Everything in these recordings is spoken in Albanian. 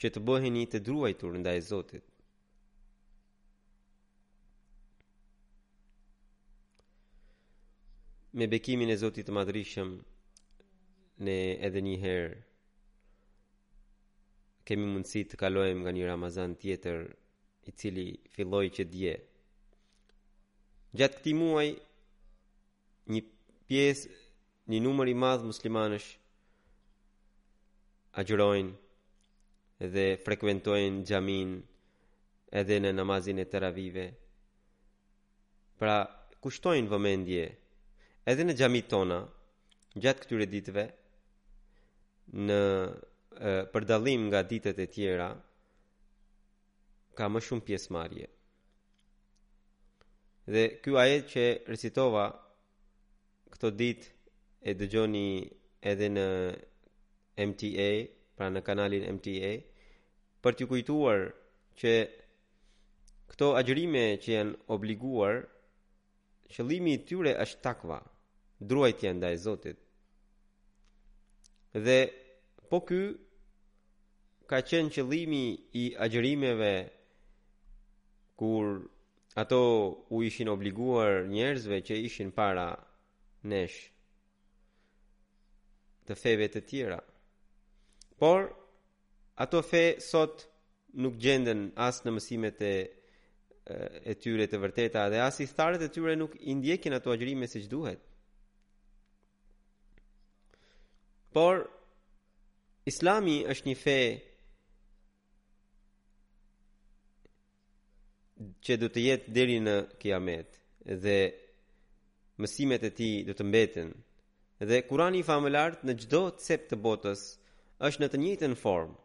që të bëheni të druajtur ndaj Zotit. Me bekimin e Zotit të madrishëm, ne edhe një herë kemi mundësi të kalojmë nga një Ramazan tjetër i cili filloi që dje. Gjatë këtij muaji, një pjesë një numër i madh muslimanësh agjërojnë dhe frekuentojnë xhaminë edhe në namazin e teravive. Pra, kushtojnë vëmendje edhe në xhamitë tona gjatë këtyre ditëve në për dallim nga ditët e tjera ka më shumë pjesëmarrje. Dhe ky ajet që recitova këto ditë e dëgjoni edhe në MTA, pra në kanalin MTA, për t'ju kujtuar që këto agjërime që janë obliguar, qëllimi i tyre është takva, druajtja ndaj Zotit. Dhe po ky ka qenë qëllimi i agjërimeve kur Ato u ishin obliguar njerëzve që ishin para nesh të feve të tjera. Por, ato fe sot nuk gjenden as në mësimet e tyre të vërteta dhe as ithtarët e tyre nuk i ndjekin ato agjërime siç duhet. Por Islami është një fe që do të jetë deri në kiamet dhe mësimet e tij do të mbeten. Dhe Kurani i famëlart në çdo cep të botës është në të njëjtën formë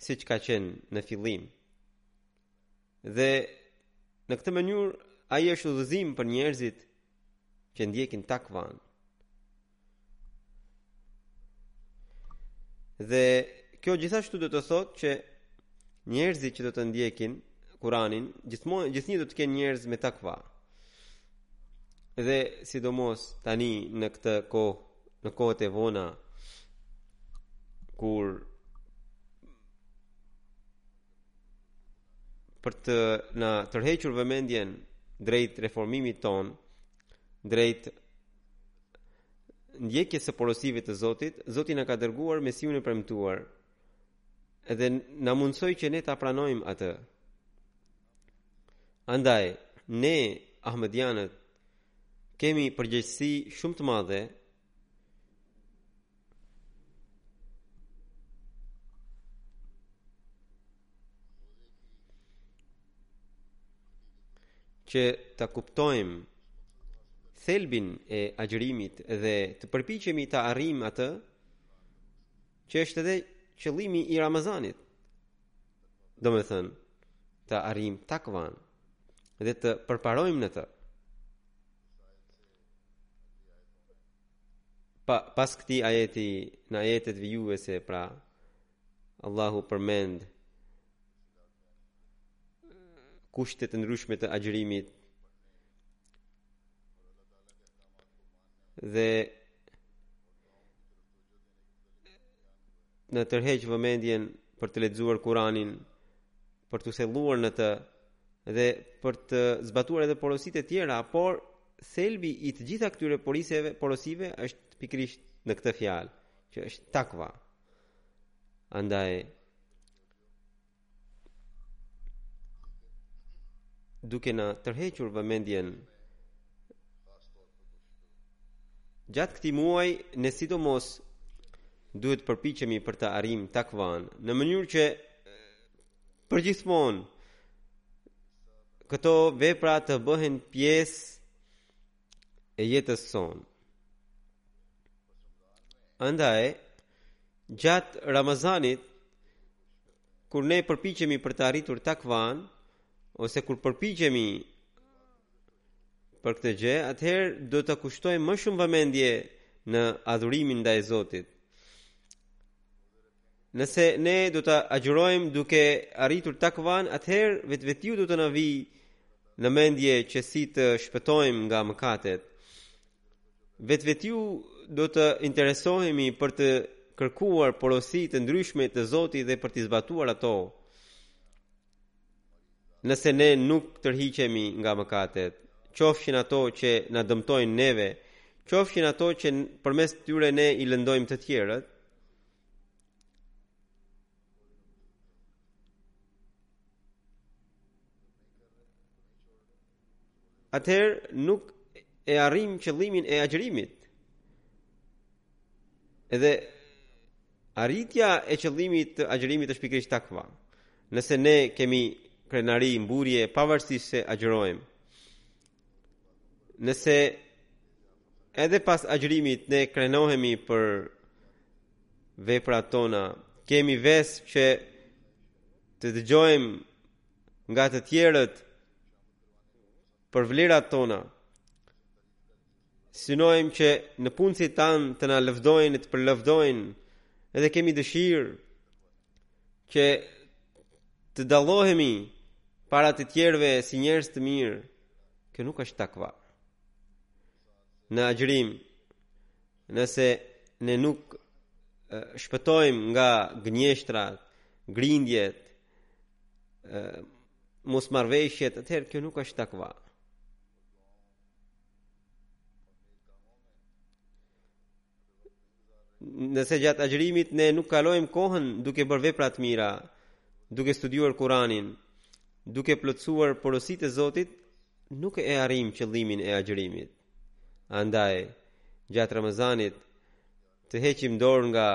siç ka qenë në fillim. Dhe në këtë mënyrë ai është udhëzim për njerëzit që ndjekin takvan. Dhe kjo gjithashtu do të thotë që njerëzit që do të ndjekin Kur'anin, gjithmonë gjithnjë do të kenë njerëz me takva. Dhe sidomos tani në këtë kohë, në kohët e vona kur për të na tërhequr vëmendjen drejt reformimit tonë, drejt ndjekjes së porosive të Zotit, Zoti na ka dërguar Mesihun e premtuar. Dhe na mundësoi që ne ta pranojmë atë. Andaj, ne Ahmedianët kemi përgjegjësi shumë të madhe që ta kuptojmë thelbin e agjërimit dhe të përpiqemi ta arrijmë atë që është edhe qëllimi i Ramazanit. Domethënë, ta arrijmë takvan dhe të përparojmë në të. pa, pas këtij ajeti në ajetet vijuese pra Allahu përmend kushtet e ndryshme të agjërimit dhe na tërheq vëmendjen për të lexuar Kur'anin, për t'u thelluar në të dhe për të zbatuar edhe porositë e tjera, por thelbi i të gjitha këtyre poriseve, porosive është pikërisht në këtë fjalë, që është takva. Andaj duke na tërhequr vëmendjen gjatë këtij muaji ne sidomos duhet përpiqemi për ta arrijmë takvan në mënyrë që përgjithmonë këto vepra të bëhen pjesë e jetës sonë. Andaj, gjatë Ramazanit, kur ne përpiqemi për ta arritur takvan, ose kur përpiqemi për këtë gjë, atëherë do të kushtojmë më shumë vëmendje në adhurimin ndaj Zotit. Nëse ne do të agjërojmë duke arritur takvan, atëherë vetvetiu do të na vijë në mendje që si të shpëtojmë nga mëkatet. Vetvetiu do të interesohemi për të kërkuar porosi të ndryshme të Zotit dhe për t'i zbatuar ato. Nëse ne nuk tërhiqemi nga mëkatet, qofshin ato që na dëmtojnë neve, qofshin ato që përmes tyre ne i lëndojmë të tjerët, Atëherë nuk e arrijmë qëllimin e agjërimit. Edhe arritja e qëllimit të agjërimit është pikërisht takva. Nëse ne kemi krenari mburrje pavarësisht se agjërojmë, Nëse edhe pas agjërimit ne krenohemi për veprat tona, kemi ves që të dëgjojmë nga të tjerët për vlerat tona. Synojmë që nëpunësit tanë të na lëvdojnë, të përlëvdojnë, edhe kemi dëshirë që të dallohemi para të tjerëve si njerëz të mirë, kjo nuk është takva. Në agjërim, nëse ne nuk shpëtojmë nga gënjeshtrat, grindjet, mosmarrëveshjet, atëherë kjo nuk është takva. nëse gjatë agjërimit ne nuk kalojmë kohën duke bërë vepra të mira, duke studiuar Kur'anin, duke plotësuar porositë e Zotit, nuk e arrijmë qëllimin e agjërimit. Andaj, gjatë Ramazanit të heqim dorë nga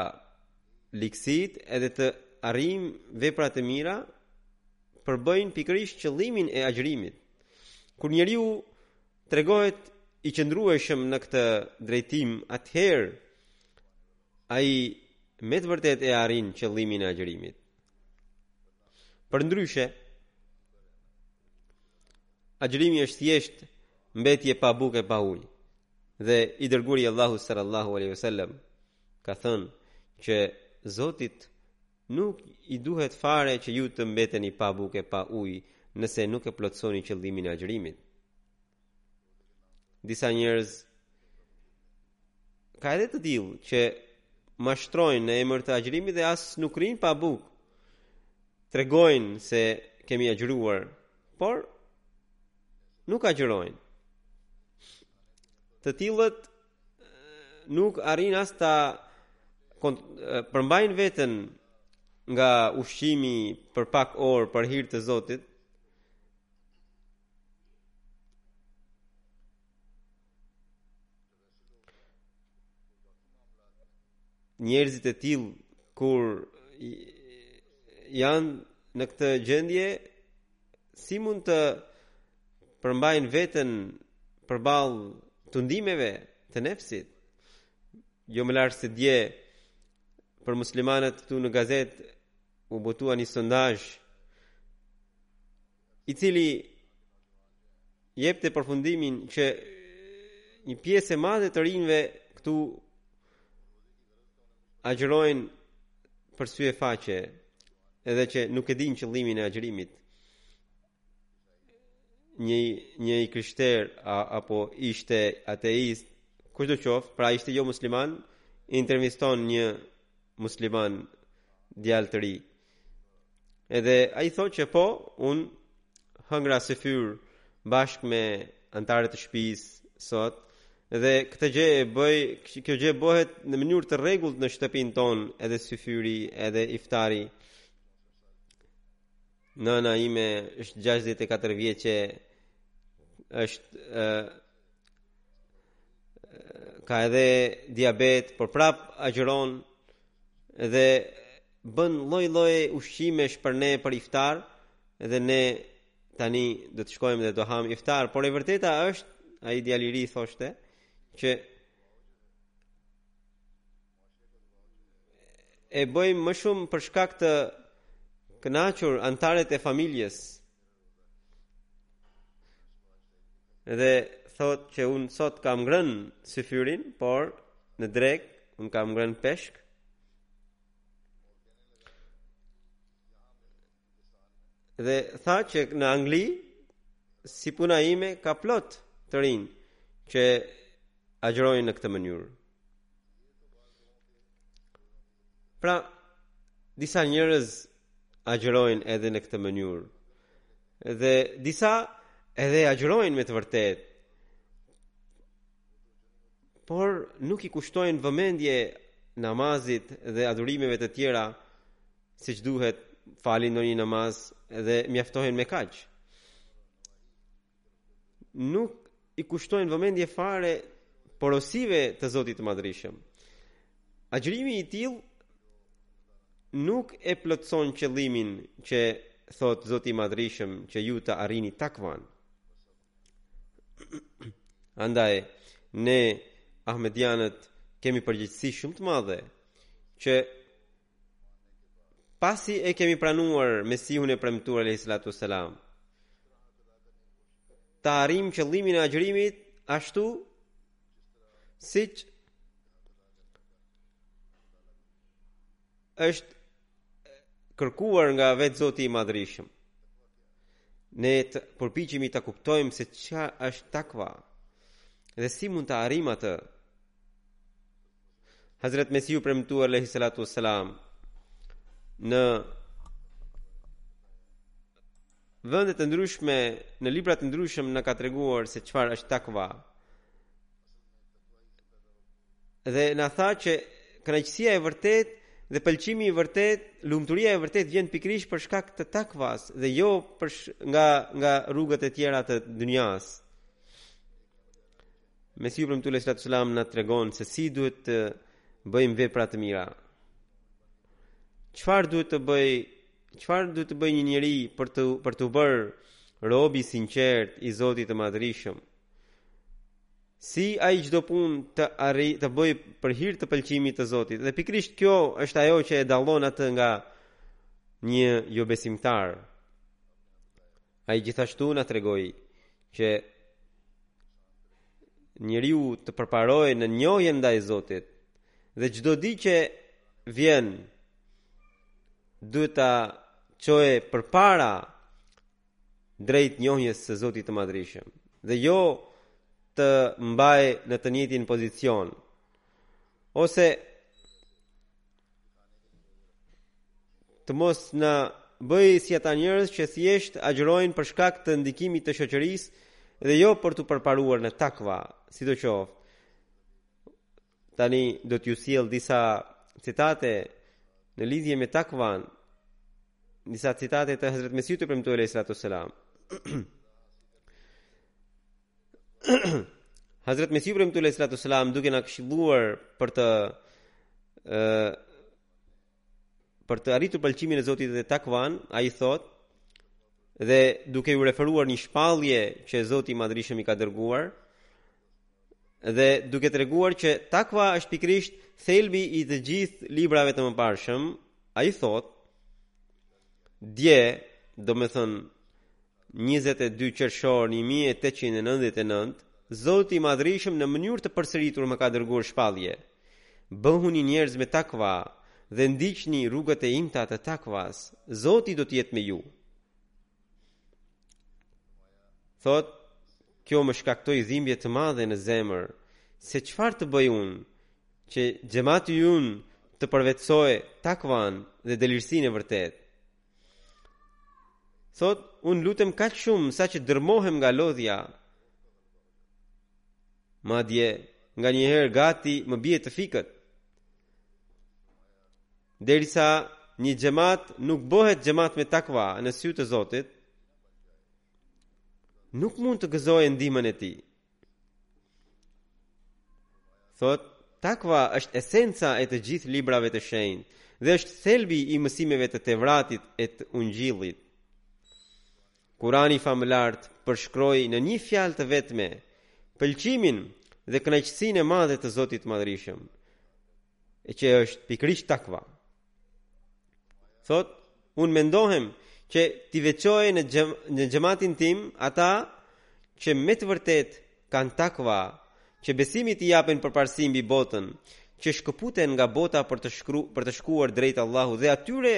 ligësitë edhe të arrijmë veprat e mira, përbëjnë pikërisht qëllimin e agjërimit. Kur njeriu tregohet i qëndrueshëm në këtë drejtim, atëherë ai me të vërtetë e arrin qëllimin e agjërimit. Përndryshe, agjërimi është thjesht mbetje pa bukë e pa ujë. Dhe i dërguari i Allahut sallallahu alaihi wasallam ka thënë që Zotit Nuk i duhet fare që ju të mbeteni pa bukë e pa ujë nëse nuk e plotësoni qëllimin e agjërimit. Disa njerëz ka edhe të tillë që mashtrojnë në emër të agjërimit dhe as nuk rrinë pa bukë. Tregojnë se kemi agjëruar, por nuk agjërojnë. Të tillët nuk arrijnë as ta përmbajnë veten nga ushqimi për pak orë për hir të Zotit. Njerëzit e tillë kur janë në këtë gjendje si mund të përmbajnë veten përballë tundimeve të nefsit. Jo më larg se dje për muslimanët këtu në gazetë u botua një sondazh i cili jepte përfundimin që një pjesë e madhe e të rinjve këtu agjërojnë për sy e faqe edhe që nuk e din qëllimin e agjërimit një një i krishter apo ishte ateist kushdo qoft pra ishte jo musliman i interviston një musliman djalë të ri Edhe ai thot që po, unë hëngra syfyr bashkë me anëtarët e shpisë sot, dhe këtë gjë e bëj, kjo gjë bëhet në mënyrë të rregullt në shtëpinë tonë, edhe syfyri, edhe iftari. Nëna ime është 64 vjeçe, është ka edhe diabet, por prap agjëron dhe bën lloj-lloj ushqimesh për ne për iftar dhe ne tani do të shkojmë dhe do ham iftar, por e vërteta është ai djali i ri thoshte që e bëjmë më shumë për shkak të kënaqur anëtarët e familjes, Dhe thot që unë sot kam ngrën syfyrin, por në drek unë kam ngrën peshk. Dhe tha që në Angli, si puna ime, ka plot të rinjë që agjërojnë në këtë mënyrë. Pra, disa njerëz agjërojnë edhe në këtë mënyrë. Dhe disa edhe agjërojnë me të vërtetë. Por nuk i kushtojnë vëmendje namazit dhe adhurimeve të tjera siç duhet falin ndonjë namaz dhe mjaftohen me kaq. nuk i kushtojnë vëmendje fare porosive të Zotit të Madhërishëm. Agjërimi i tillë nuk e plotëson qëllimin që thot Zoti i Madhërishëm që ju ta arrini takvanë. Andaj ne Ahmedianët kemi përgjegjësi shumë të madhe që Pasi e kemi pranuar Mesihun e premtuar alayhi salatu wasalam. Ta arrijm qëllimin e agjërimit ashtu siç është kërkuar nga vetë Zoti i Madhërishëm. Ne të përpiqemi ta kuptojmë se ça është takva dhe si mund ta arrijmë atë. Hazret Mesihu i Premtuar alejhi salatu wassalam në vende të ndryshme në libra të ndryshëm na ka treguar se çfarë është takva. Dhe na tha që kënaqësia e vërtetë dhe pëlqimi i vërtetë, lumturia e vërtetë vjen pikërisht për shkak të takvas dhe jo për nga nga rrugët e tjera të dynjasë. Mesihu i Premtuar alejhi salatu selam na tregon se si duhet të bëjmë vepra të mira. Çfarë duhet të bëj? Çfarë duhet të bëjë një njeri për të për t'u bërë rob i sinqertë i Zotit të Madhërishëm? Si ai çdo punë të arrijë të bëjë për hir të pëlqimit të Zotit? Dhe pikërisht kjo është ajo që e dallon atë nga një jobesimtar. Ai gjithashtu na tregoi që njeriu të përparojë në njohje ndaj Zotit dhe çdo ditë që vjen duhet ta çojë përpara drejt njohjes së Zotit të Madhërishëm dhe jo ta mbajë në të njëjtin pozicion ose të mos na bëjë si ata njerëz që thjesht agjërojnë për shkak të ndikimit të shoqërisë dhe jo për të përparuar në takva, sidoqoftë. Tani do t'ju sjell disa citate në lidhje me takvan, disa citate të Hazret Mesihut të Premtuar alejhi salatu selam. Hazret Mesihu i Premtuar alejhi salatu selam duke na këshilluar për të ë për të arritur pëlqimin e Zotit dhe takvan, ai thotë dhe duke iu referuar një shpalljeje që Zoti i Madhërishëm i ka dërguar dhe duke treguar që takva është pikërisht thelbi i të gjithë librave të mëparshëm, ai thotë Dje, domethënë 22 qershor 1899, Zoti i Madhërishëm në mënyrë të përsëritur më ka dërguar shpallje. Bëhuni njerëz me takva dhe ndiqni rrugët e imta të takvas, Zoti do të jetë me ju. Thotë, kjo më shkaktoi dhimbje të madhe në zemër, se çfarë të bëj unë, Që xhemati ynë të përvetësojë takvan dhe dëlirësinë e vërtetë. Thotë, unë lutem kaq shumë saqë dërmohem nga lodhja. Madje, nganjëherë gati më bie të fikët. Derisa një xhemat nuk bëhet xhemat me takva në sy të Zotit, nuk mund të gëzojë ndihmën e tij. Thotë, takva është esenca e të gjithë librave të shenjtë dhe është thelbi i mësimeve të Tevratit e të Ungjillit. Kurani famëlart e përshkroi në një fjalë të vetme pëlqimin dhe kënaqësinë e madhe të Zotit të Madhërishëm, e që është pikërisht takva. Thotë, unë mundohem që t'i veçoj në, xhem, në xhematin tim ata që me të vërtetë kanë takva, që besimit i japin përparësi mbi botën, që shkëputen nga bota për të, shkru, për të shkuar drejt Allahut dhe atyre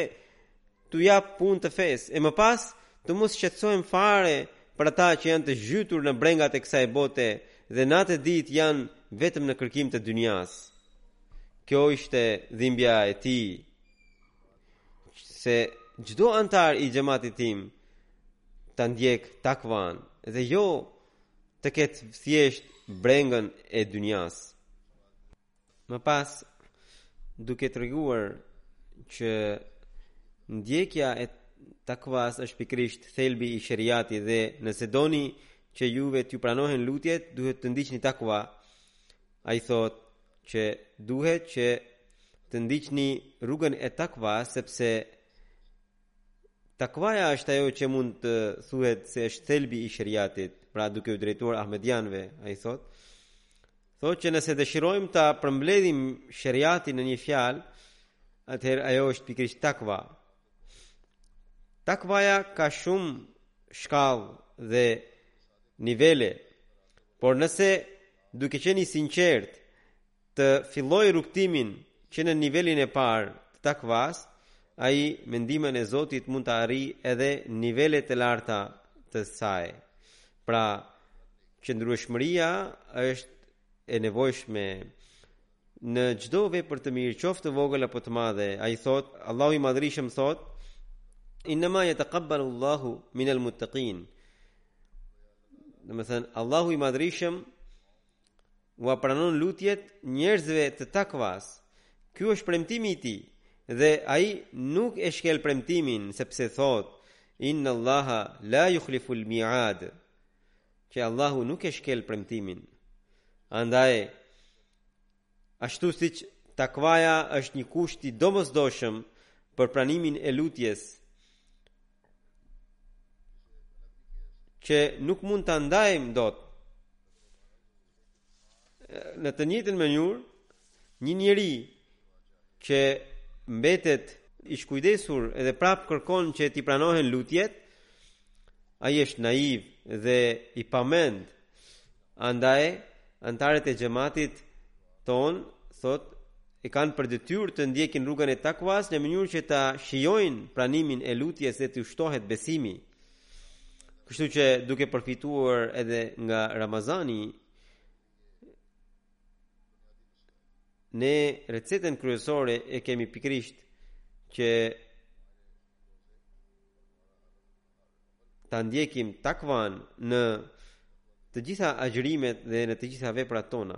t'u jap punë të fesë, e më pas të mos shqetësohem fare për ata që janë të zhytur në brengat e kësaj bote dhe natë e ditë janë vetëm në kërkim të dynjasë. Kjo ishte dhimbja e tij se çdo anëtar i xhematit tim ta ndjekë takvan dhe jo të ketë thjesht brengën e dynjasë. Më pas, duke treguar që ndjekja e takvas është pikërisht thelbi i sheriatit dhe nëse doni që juve t'ju pranohen lutjet, duhet të ndiqni takva, Ai thotë që duhet që të ndiqni rrugën e takva sepse takvaja është ajo që mund të thuhet se është thelbi i sheriatit, pra duke iu drejtuar ahmedianëve, ai thotë. Thotë që nëse dëshirojmë ta përmbledhim sheriatin në një fjalë, atëherë ajo është pikërisht takva. Takvaja ka shumë shkallë dhe nivele. Por nëse duke qenë i sinqertë fillon rrugëtimin që në nivelin e parë të takvas, ai me ndihmën e Zotit mund të arrijë edhe nivele të larta të saj. Pra, qëndrueshmëria është e nevojshme në çdo vepër të mirë, qoftë të vogël apo të madhe. Ai thotë, Allahu i Madhërishëm thotë: "Inna ma yataqabbalu Allahu min al-muttaqin." Domethënë, Allahu i madhërishëm Ua pranon lutjet njerëzve të takvas Ky është premtimi i tij Dhe ai nuk e shkel premtimin Sepse thotë Inna Allaha la jukhliful miad Që Allahu nuk e shkel premtimin Andaj Ashtu siç takvaja është një kusht i domosdoshëm për pranimin e lutjes, që nuk mund ta ndajmë dot. Në të njëjtën mënyrë, një njeri që mbetet i shkujdesur edhe prapë kërkon që t'i pranohen lutjet, ai është naiv dhe i pamend. Andaj, anëtarët e xhematit tonë thotë e kanë për detyrë të ndjekin rrugën e takvas në mënyrë që ta shijojnë pranimin e lutjes dhe t'u shtohet besimi. Kështu që duke përfituar edhe nga Ramazani ne recetën kryesore e kemi pikërisht që ta ndjekim takvan në të gjitha agjërimet dhe në të gjitha veprat tona.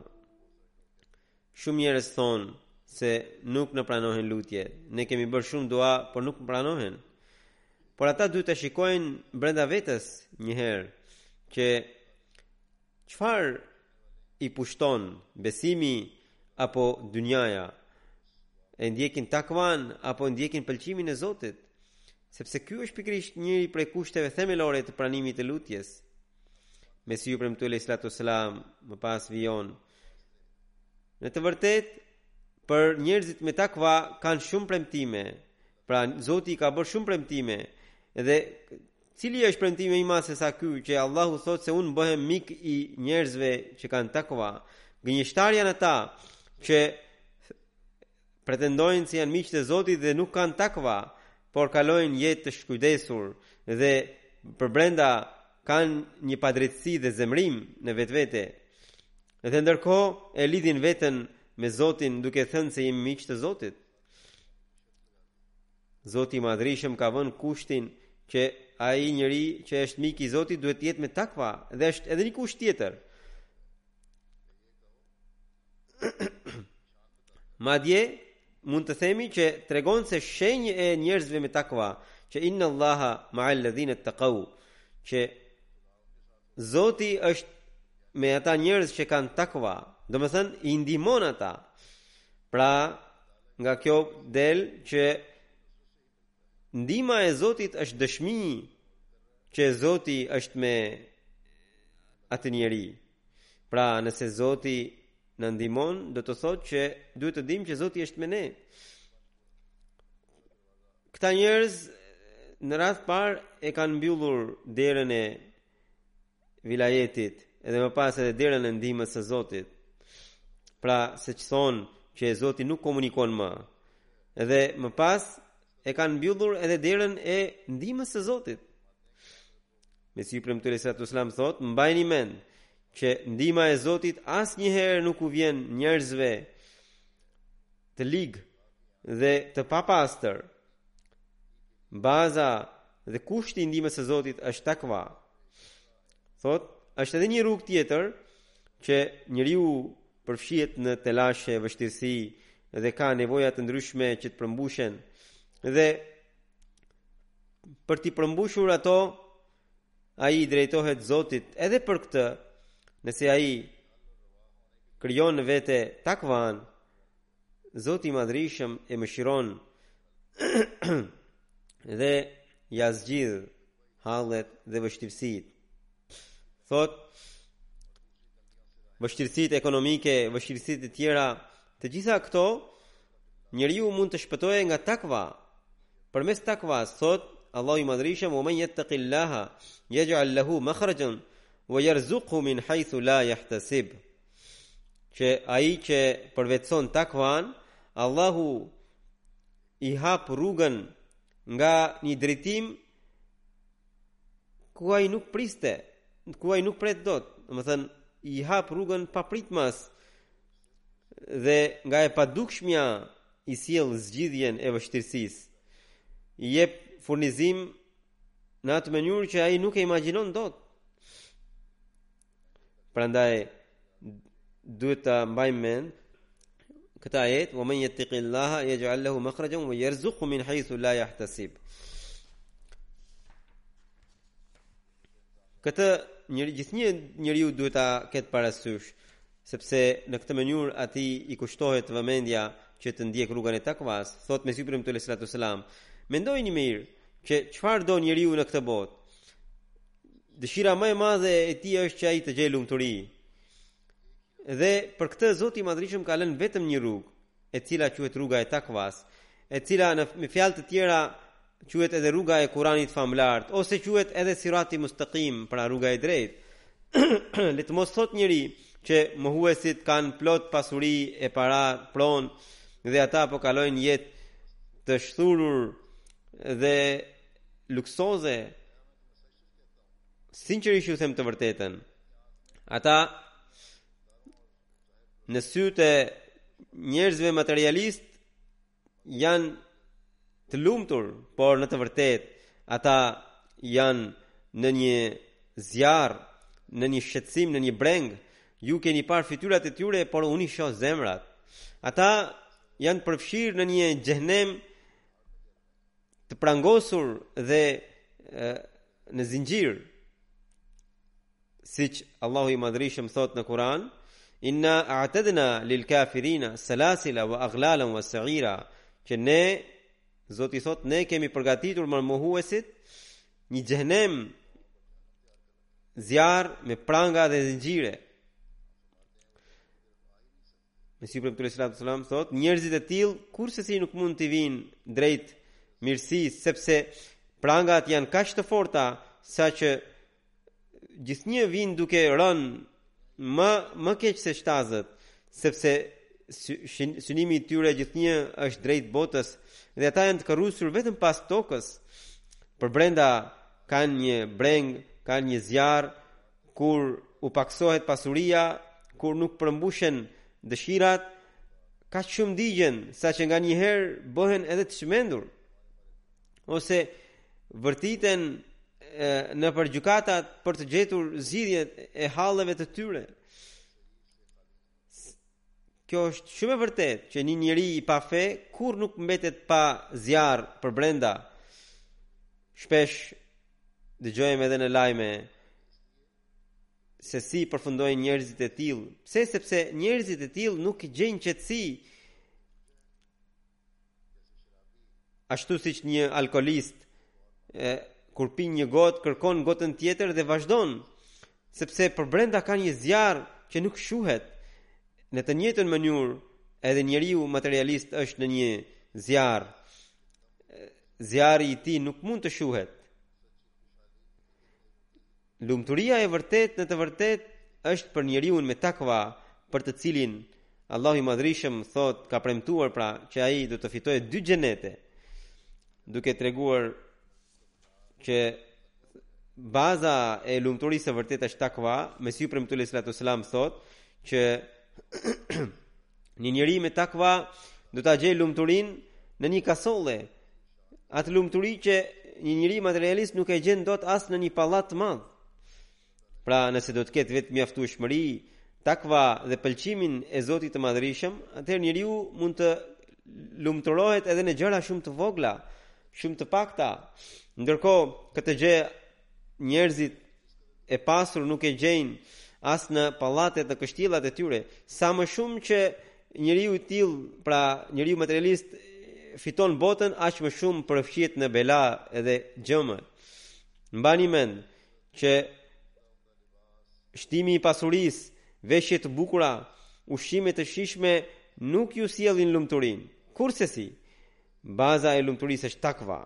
Shumë njerëz thonë se nuk na pranohen lutje. Ne kemi bërë shumë dua, por nuk na pranohen. Por ata duhet të shikojnë brenda vetes njëherë që Çfarë i pushton, besimi apo dynjaja? E ndjekin takvan apo ndjekin pëlqimin e Zotit? Sepse ky është pikërisht njëri prej kushteve themelore të pranimit të lutjes. Mesihu i Premtuar alejhi salatu selam, më pas vijon. Në të vërtetë, për njerëzit me takva kanë shumë premtime. Pra, Zoti i ka bërë shumë premtime. Dhe Cili është premtimi më i madh sesa ky që Allahu thotë se unë bëhem mik i njerëzve që kanë takva. Gënjeshtarë janë ata që pretendojnë se janë miq të Zotit dhe nuk kanë takva, por kalojnë jetë të shkujdesur dhe përbrenda kanë një padrejtësi dhe zemërim në vetvete. Dhe ndërkohë e lidhin veten me Zotin duke thënë se jemi miq të Zotit. Zoti i Madhërishëm ka vënë kushtin që ai njeri që është mik i Zotit duhet të jetë me takva dhe është edhe një kusht tjetër. Madje mund të themi që tregon se shenjë e njerëzve me takva që inna Allaha ma'al ladhina taqaw që Zoti është me ata njerëz që kanë takva, domethënë i ndihmon ata. Pra, nga kjo del që ndihma e Zotit është dëshmi që Zoti është me atë njeri. Pra, nëse Zoti na ndihmon, do të thotë që duhet të dimë që Zoti është me ne. Këta njerëz në radhë të parë e kanë mbyllur derën e vilajetit edhe më pas edhe derën e ndihmës së Zotit. Pra, siç thonë që e Zoti nuk komunikon më. Edhe më pas e kanë mbyllur edhe derën e ndihmës së Zotit. Mesihu i Premtuar alejhi selatu ve selam thotë, mbajni mend që ndihma e Zotit asnjëherë nuk u vjen njerëzve të ligë dhe të papastër. Baza dhe kushti i ndihmës së Zotit është takva. Thotë, është edhe një rrugë tjetër që njeriu përfshihet në telashe, vështirësi dhe ka nevoja të ndryshme që të përmbushen dhe për t'i përmbushur ato, ai i drejtohet Zotit edhe për këtë, nëse ai krijon në vete takvan, Zoti i Madhërishëm e mëshiron dhe ia zgjidh hallet dhe vështirësitë. Thotë, vështirësitë ekonomike, vështirësitë e tjera, Të gjitha këto njeriu mund të shpëtojë nga takva. Përmes takvas thotë Allahu i Madhërishëm: "Wa man yattaqillaha yaj'al lahu makhrajan wa yarzuqhu min haythu la yahtasib." Që ai që përvetëson takvan, Allahu i hap rrugën nga një drejtim ku ai nuk priste, ku ai nuk pret dot. Domethënë i hap rrugën papritmas. dhe nga e padukshmja i sjell zgjidhjen e vështirësisë. I jep furnizim në atë mënyrë që ai nuk e imagjinon dot. Prandaj duhet ta mbajmë mend këtë ajet, "Wa man yattaqillaha yaj'al lahu makhrajan wa yarzuqhu min haythu la yahtasib." Këtë njëri gjithnjë njeriu duhet ta ketë parasysh, sepse në këtë mënyrë atij i kushtohet vëmendja që të ndjekë rrugën e takvas, thotë Mesihu i Premtuar alejhi selatu ve selam. Mendojeni mirë që çfarë do njeriu në këtë botë. Dëshira më e madhe e tij është që ai të gjejë lumturi. Dhe për këtë Zoti i Madhërishëm ka lënë vetëm një rrugë, e cila quhet rruga e takvas, e cila në me fjalë të tjera quhet edhe rruga e Kur'anit famëlartë ose quhet edhe sirati mustaqim, pra rruga e drejtë. Le të mos thotë njeri që mohuesit kanë plot pasuri e para, prona dhe ata po kalojnë jetë të shthurur dhe luksoze. Sinqerisht ju them të vërtetën. Ata në sytë e njerëzve materialistë janë të lumtur, por në të vërtetë ata janë në një zjarr, në një shqetësim, në një brengë. Ju keni parë fytyrat e tyre, por unë i shoh zemrat. Ata janë përfshirë në një xhehenem të prangosur dhe në zinxhir. siç Allahu i Madhërishëm thotë në Kur'an, Inna a'tadna lil kafirina salasila wa aghlalan wa sa'ira, që ne Zoti thotë ne kemi përgatitur për mohuesit një xhehenem zjarr me pranga dhe zinxhirë. Mesihu i Premtuar alaihi salatu wasalam thotë, njerëzit e tillë kurrsesi nuk mund të vijnë drejt mirësisë sepse prangat janë kaq të forta saqë gjithnjë vijnë duke rënë më më keq se shtazët, sepse synimi i tyre gjithnjë është drejt botës dhe ata janë të kërrusur vetëm pas tokës. Përbrenda kanë një brengë, kanë një zjarr, Kur u pakësohet pasuria, kur nuk përmbushen dëshirat, kaq shumë digjen, saqë nganjëherë bëhen edhe të çmendur, ose vërtiten nëpër gjykatat për të gjetur zgjidhjet e halleve të tyre. Kjo është shumë e vërtetë që një njeri i pa fe kurrë nuk mbetet pa zjarr përbrenda. Shpesh dëgjojmë edhe në lajme se si përfundojnë njerëzit e tillë. Pse sepse njerëzit e tillë nuk gjejnë qetësi. Ashtu siç një alkoolist e, kur pin një gotë, kërkon gotën tjetër dhe vazhdon, sepse përbrenda ka një zjarr që nuk shuhet. Në të njëjtën mënyrë, edhe njeriu materialist është në një zjarr. Zjarri i tij nuk mund të shuhet. Lumturia e vërtetë në të vërtetë është për njeriun me takva, për të cilin Allahu i Madhërishëm thotë ka premtuar pra që ai do të fitojë dy xhenete, duke treguar që baza e lumturisë së vërtetë është takva, Mesihu i Premtuar alejhi salatu selam thotë që një njeri me takva do ta gjejë lumturinë në një kasolle Atë lumturi që një njeri materialist nuk e gjen dot as në një pallat të madh. Pra nëse do të ketë vetëmjaftueshmëri, takva dhe pëlqimin e Zotit të madhërishëm, atëherë njeriu mund të lumturohet edhe në gjëra shumë të vogla, shumë të pakta. Ndërkohë, këtë gjë njerëzit e pasur nuk e gjejnë as në pallatet, në kështillat e tyre, sa më shumë që njeriu i tillë, pra njeriu materialist fiton botën, aq më shumë përfshihet në bela dhe gjëmë. Mbani mend që shtimi i pasurisë, veshje të bukura, ushqime të shijshme nuk ju sjellin lumturinë. Kursesi, baza e lumturisë është takva.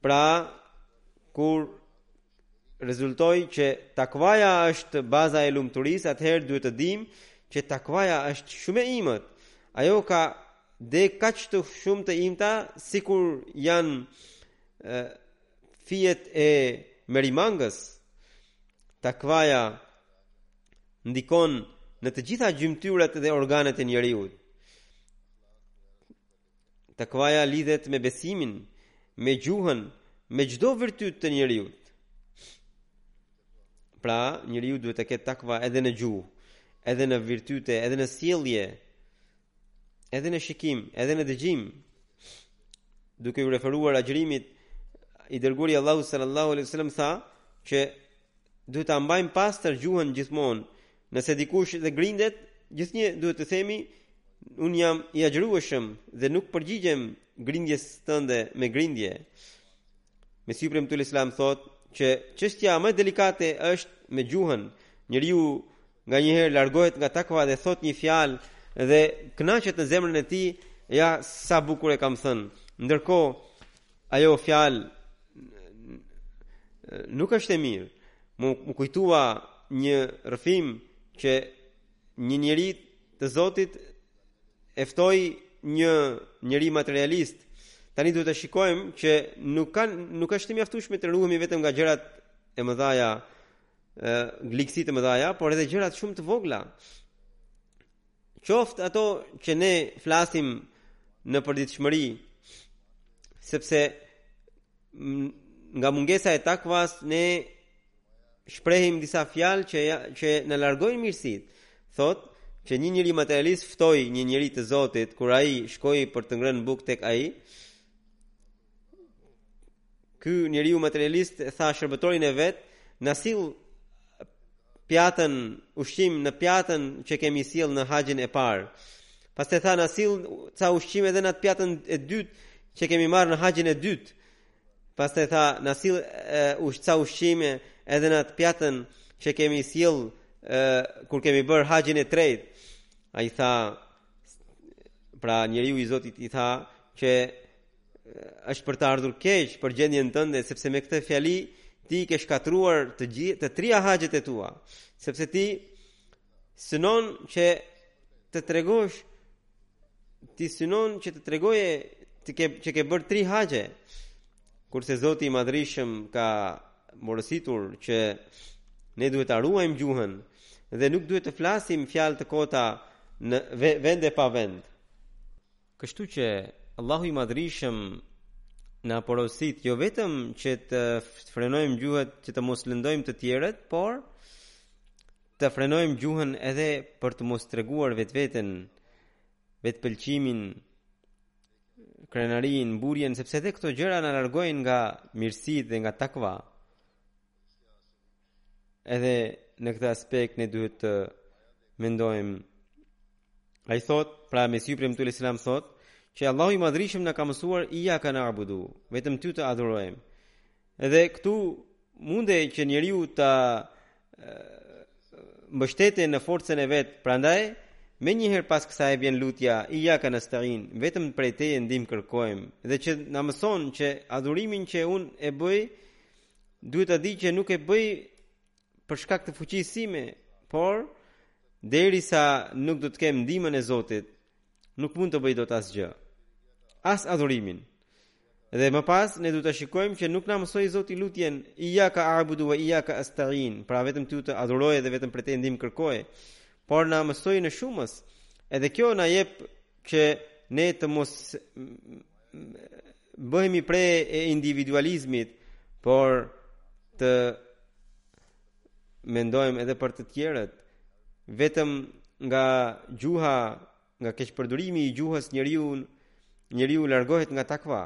Pra, kur rezultoi që takvaja është baza e lumturisë, atëherë duhet të dimë që takvaja është shumë e imët. Ajo ka degë aq shumë të imta sikur janë e, fijet e merimangës. Takvaja ndikon në të gjitha gjymtyrët dhe organet e njeriut. Takvaja lidhet me besimin, me gjuhën, me çdo virtyt të njeriut. Pra, njeriu duhet të ketë takva edhe në gjuhë, edhe në virtyte, edhe në sjellje, edhe në shikim, edhe në dëgjim. Duke iu referuar agjërimit i dërguari i Allahut sallallahu alaihi wasallam tha që duhet ta mbajmë pastër gjuhën gjithmonë, Nëse dikush edhe grindet, gjithnjë duhet të themi, unë jam i agjërueshëm dhe nuk i përgjigjem grindjes tënde me grindje. Mesihu i Premtuar alejhi selam thotë, që çështja më delikate është me gjuhën, njeriu nganjëherë largohet nga takva dhe thotë një fjalë dhe kënaqet në zemrën e tij, ja sa bukur e kam thënë. Ndërkohë, Ajo fjalë nuk është e mirë. M'u, m'u kujtua një rrëfim që një njeri të Zotit e ftoi një njeri materialist. Tani duhet të shikojmë që nuk, kan, nuk është e mjaftueshme të ruhemi vetëm nga gjërat e mëdhaja, ligësitë e mëdhaja, por edhe gjërat shumë të vogla. Qoftë ato që ne flasim në përditshmëri, sepse nga mungesa e takvas ne shprehim disa fjalë që na, që na largojnë mirësitë. Thotë që një njeri materialist ftoi një njeri të Zotit kur ai shkoi për të ngrënë bukë tek ai, Ky njeriu materialist tha shërbëtorin e vet, na sill pjatën ushqim në pjatën që kemi sjellë në haxhin e parë. Pastaj tha na sill ca ushqim edhe në atë pjatën e dytë që kemi marrë në haxhin e dytë. Pastaj tha na sill ush ca ushqim edhe në atë pjatën që kemi sjellë kur kemi bërë haxhin e tretë. Ai tha pra njeriu i Zotit i tha që është për të ardhur keq për gjendjen tënde, sepse me këtë fjali ti ke shkatërruar të gjithë të tria haxhet e tua, sepse ti synon që të tregosh ti synon që të tregoje të ke që ke bërë tri haxhe. Kurse Zoti i Madhërishëm ka porositur që ne duhet ta ruajmë gjuhën dhe nuk duhet të flasim fjalë të kota në vend e pa vend. Kështu që Allahu i Madhërishëm na porosit jo vetëm që të frenojmë gjuhët, që të mos lëndojmë të tjerët, por të frenojmë gjuhën edhe për të mos treguar vetveten, vetëpëlqimin, krenarinë, mburrjen, sepse edhe këto gjëra na largojnë nga mirësitë dhe nga takva. Edhe në këtë aspekt ne duhet të mendojmë. Ai thotë, pra Mesihu i Premtuar alejhi selam thotë, që Allahu i Madhërishëm na ka mësuar ijjaka na'budu, vetëm ty të adhurojmë. Edhe këtu munde që njeriu ta mbështetë në forcën e vet. Prandaj, menjëherë pas kësaj vjen lutja, ijjaka nasta'in, vetëm prej teje ndihmë kërkojmë dhe që na mëson që adhurimin që unë e bëj Duhet ta di që nuk e bëj për shkak të fuqisë sime, por derisa nuk do të kem ndihmën e Zotit, nuk mund të bëj dot asgjë. As adhurimin. Dhe më pas ne duhet të shikojmë që nuk na mësoi Zoti lutjen ijjaka a'budu wa ijjaka asta'in, pra vetëm ty të adhuroj dhe vetëm prej teje ndihmë kërkoj, por na mësoi në shumës. Edhe kjo na jep që ne të mos bëhemi pre e individualizmit, por të mendojmë edhe për të tjerët, vetëm nga gjuha, nga keqpërdurimi i gjuhës njeriu njeriu largohet nga takva.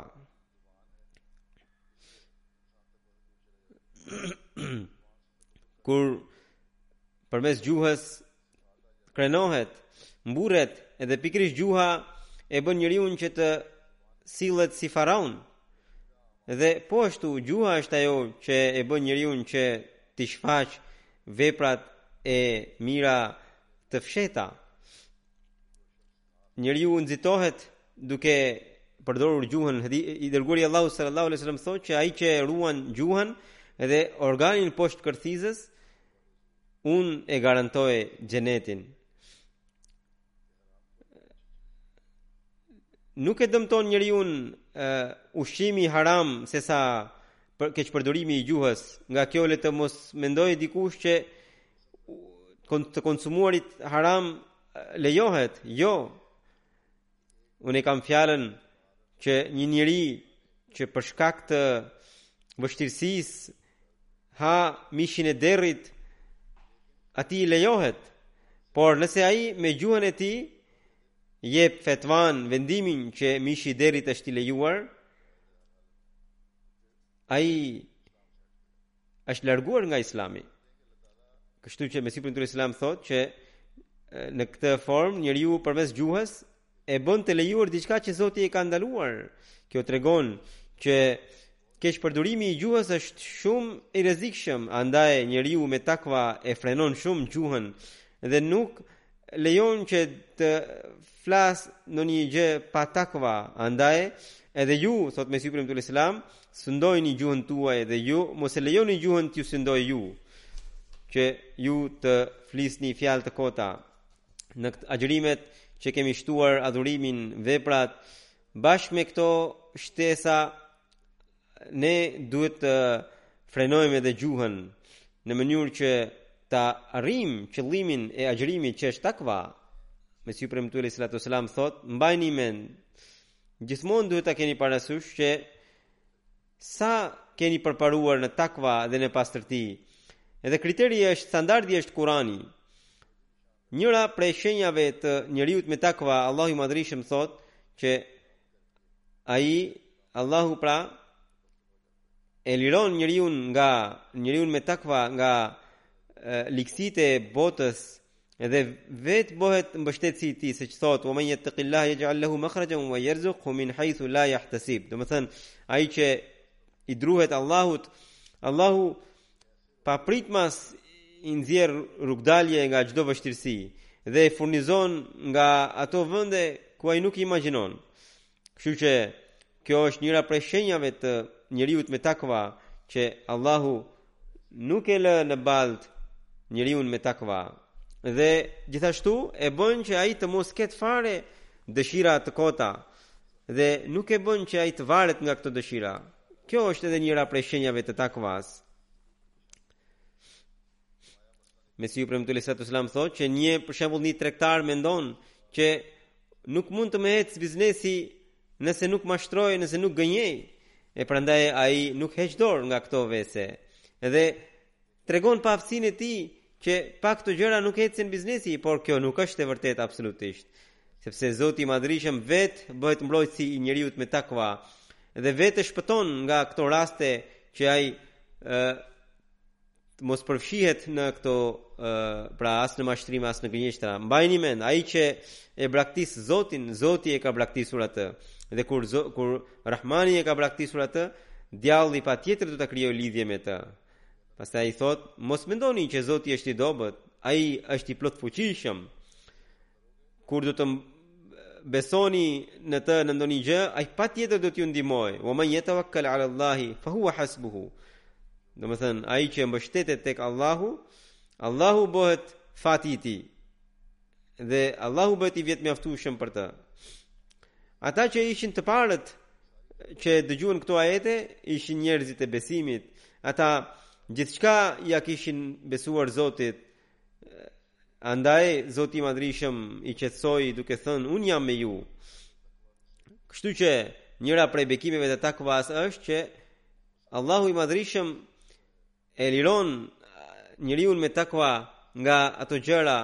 kur përmes gjuhës krenohet, mburret dhe pikërisht gjuha e bën njeriun që të sillet si faraon. Dhe po ashtu gjuha është ajo që e bën njeriun që t'i shfaqë veprat e mira të fshehta. Njeriu nxitohet duke përdorur gjuhën. I dërguari i Allahut sallallahu alaihi wasallam thotë që ai që e ruan gjuhën dhe organin poshtë kërthizës, unë e garantoj xhenetin. Nuk e dëmton njeriun ushqimi haram sesa për keqpërdorimi i gjuhës. Nga kjo le të mos mendojë dikush që të konsumuarit haram Lejohet, jo. Unë kam fjalën që një njeri që për shkak të vështirësisë ha mishin e derrit atij i lejohet por nëse ai me gjuhën e tij jep fetvan vendimin që mishi i derrit është i lejuar ai është larguar nga Islami. Kështu që Mesihu i Premtuar alejhi selam thotë që në këtë formë njeriu përmes gjuhës e bën të lejuar diçka që Zoti e ka ndaluar. Kjo tregon që keqpërdorimi i gjuhës është shumë i rrezikshëm, andaj njeriu me takva e frenon shumë gjuhën dhe nuk lejon që të flasë ndonjë gjë pa takva, andaj edhe ju, thotë Mesihu i Premtuar alejhi selam, sundojeni gjuhën tuaj dhe ju, mos e lejoni gjuhën t'ju sundojë ju, që ju të flisni fjalë të kota, në këtë agjërimet që kemi shtuar adhurimin, veprat, bashkë me këto shtesa Ne duhet të frenojmë edhe gjuhën në mënyrë që ta arrijmë qëllimin e agjërimit që është takva. Mesihu i Premtuar alejhi salatu ve selam thotë, mbajni mend gjithmonë duhet ta keni parasysh që sa keni përparuar në takva dhe në pastërti. Edhe kriteri është standardi është Kurani. Njëra prej shenjave të njeriut me takva, Allahu i madhërishëm thotë që ai Allahu pra e liron njeriun nga njeriun me takva nga ligësitë e botës dhe vetë bëhet mbështetësi i tij, siç thotë, "Wa man yattaqillaha yaj'al lahu makhrajan wa yarzuqhu min haythu la yahtasib." Domethënë, ai që i druhet Allahut, Allahu Papritmas i nxjerr rrugëdalje nga çdo vështirësi dhe i furnizon nga ato vende ku ai nuk i imagjinon. Kështu që kjo është njëra prej shenjave të njeriut me takva që Allahu nuk e lë në baltë njeriun me takva dhe gjithashtu e bën që ai të mos ketë fare dëshira të kota dhe nuk e bën që ai të varet nga këto dëshira Kjo është edhe njëra prej shenjave të takvas. Mesihu i Premtuar alejhi salatu ve selam thotë që një për shembull një tregtar mendon që nuk mund të më ecë biznesi nëse nuk mashtroj, nëse nuk gënjej. E prandaj ai nuk heq dorë nga këto vese. Edhe Tregon paaftësinë e tij që pa këto gjëra nuk ecën biznesi, por kjo nuk është e vërtetë absolutisht. Sepse Zoti i Madhërishëm vet bëhet mbrojtësi i njeriut me takva dhe vetë e shpëton nga këto raste që ai të mos përfshihet në këto ë pra as në mashtrime as në gënjeshtra. Mbajini mend, ai që e braktis Zotin, Zoti e ka braktisur atë. Dhe kur kur Rahmani e ka braktisur atë, djalli patjetër do ta krijojë lidhje me të. Pastaj ai thotë, mos mendoni që Zoti është i dobët, ai është i plotfuqishëm. Kur do të besoni në të në ndonjë gjë, ai patjetër do t'ju ndihmojë, ue men jeteuekkel alallahi, fa hua hasbuhu. Domethënë, ai që mbështetet tek Allahu, Allahu bëhet fati i tij. Dhe Allahu bëhet i vetëmjaftueshëm për të. Ata që ishin të parët që e dëgjuan këto ajete, ishin njerëzit e besimit. Ata gjithçka ja kishin besuar Zotit. Andaj Zoti i Madhrishëm i qetësoi duke thënë, "Unë jam me ju." Kështu që njëra prej bekimeve të takvas është që Allahu i Madhrishëm E liron njeriun me takva nga ato gjëra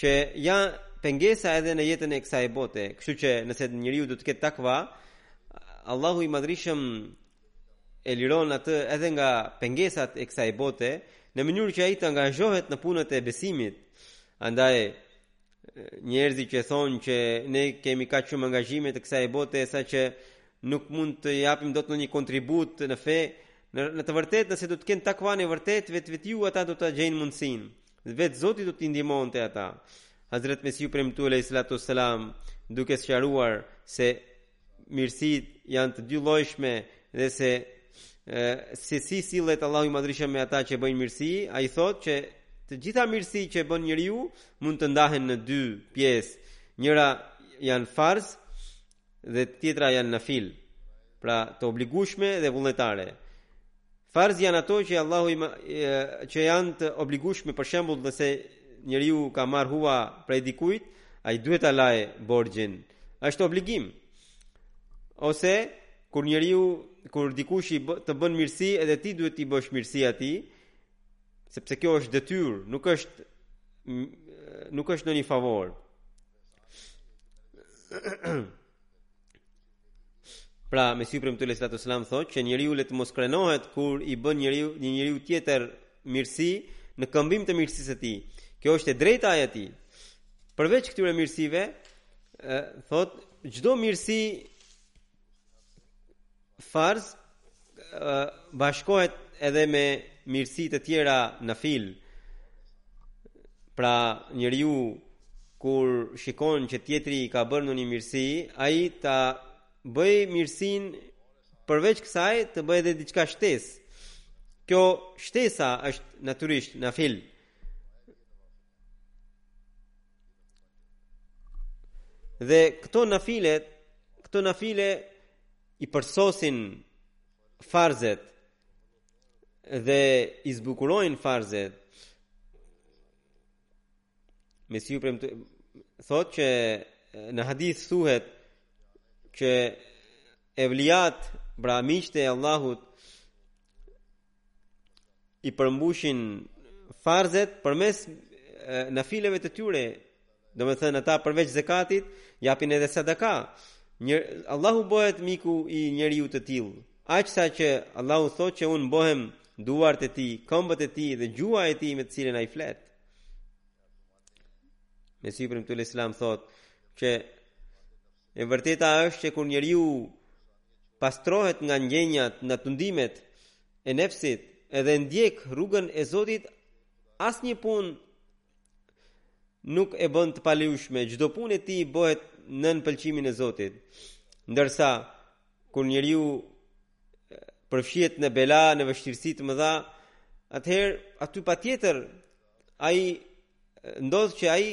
që janë pengesa edhe në jetën e kësaj bote. Kështu që nëse njeriu do të ketë takva, Allahu i Madhrishëm e liron atë edhe nga pengesat e kësaj bote në mënyrë që ai të angazhohet në punët e besimit. Andaj njerëzit që thonë që ne kemi kaq shumë angazhime të kësaj bote saqë nuk mund të japim dot ndonjë kontribut në fe, Në në të vërtetë nëse do të kenë takvan e vërtetë vetvetiu ata do ta gjejnë mundësinë. Vetë Zoti do t'i ndihmonte ata. Hazrat Mesihu i Premtuar alayhi salatu wassalam duke sqaruar se mirësitë janë të dyllojshme dhe se se si sillet Allahu i madhrishëm me ata që bëjnë mirësi, ai thotë që të gjitha mirësi që bën njeriu mund të ndahen në dy pjesë. Njëra janë farz, dhe tjetra janë nafil, pra të obligushme dhe vullnetare. Farz janë ato që Allahu ima, që janë të obligushme për shembull nëse njeriu ka marrë hua prej dikujt, ai duhet ta lajë borxhin. Është obligim. Ose kur njeriu kur dikushi të bën mirësi edhe ti duhet t'i bësh mirësi atij sepse kjo është detyrë, nuk është nuk është ndonjë favor. Pra, Mesihu i Premtuar alejhi salatu selam thotë që njeriu le të mos krenohet kur i bën njeriu një njeriu tjetër mirësi në këmbim të mirësisë së tij. Kjo është e drejta e tij. Përveç këtyre mirësive, thotë çdo mirësi farz bashkohet edhe me mirësi të tjera nafil. Pra, njeriu kur shikon që tjetri i ka bërë ndonjë mirësi, ai ta bëj mirësinë përveç kësaj të bëj edhe diçka shtesë. Kjo shtesa është natyrisht nafil. Dhe këto nafile, këto nafile i përsosin farzet dhe i zbukurojnë farzet. Mesihu i Premtuar thotë që në hadith thuhet që evlijat, pra miqtë e Allahut, i përmbushin farzet përmes nafileve të tyre, domethënë ata përveç zekatit, japin edhe sadaka. Një, Allahu bëhet miku i njeriu të tillë, aq saqë Allahu thotë që unë bëhem duart e tij, këmbët e tij dhe gjuha e tij me të cilën ai flet. Mesihu i Premtuar alejhi selam thotë që E vërteta është që kur njeriu pastrohet nga ndjenjat, nga tundimet e nefsit dhe ndjek rrugën e Zotit, asnjë punë nuk e bën të paligjshme, çdo punë e tij bëhet nën pëlqimin e Zotit. Ndërsa kur njeriu përfshihet në bela, në vështirësi të mëdha, atëherë aty patjetër Ai ndodh që ai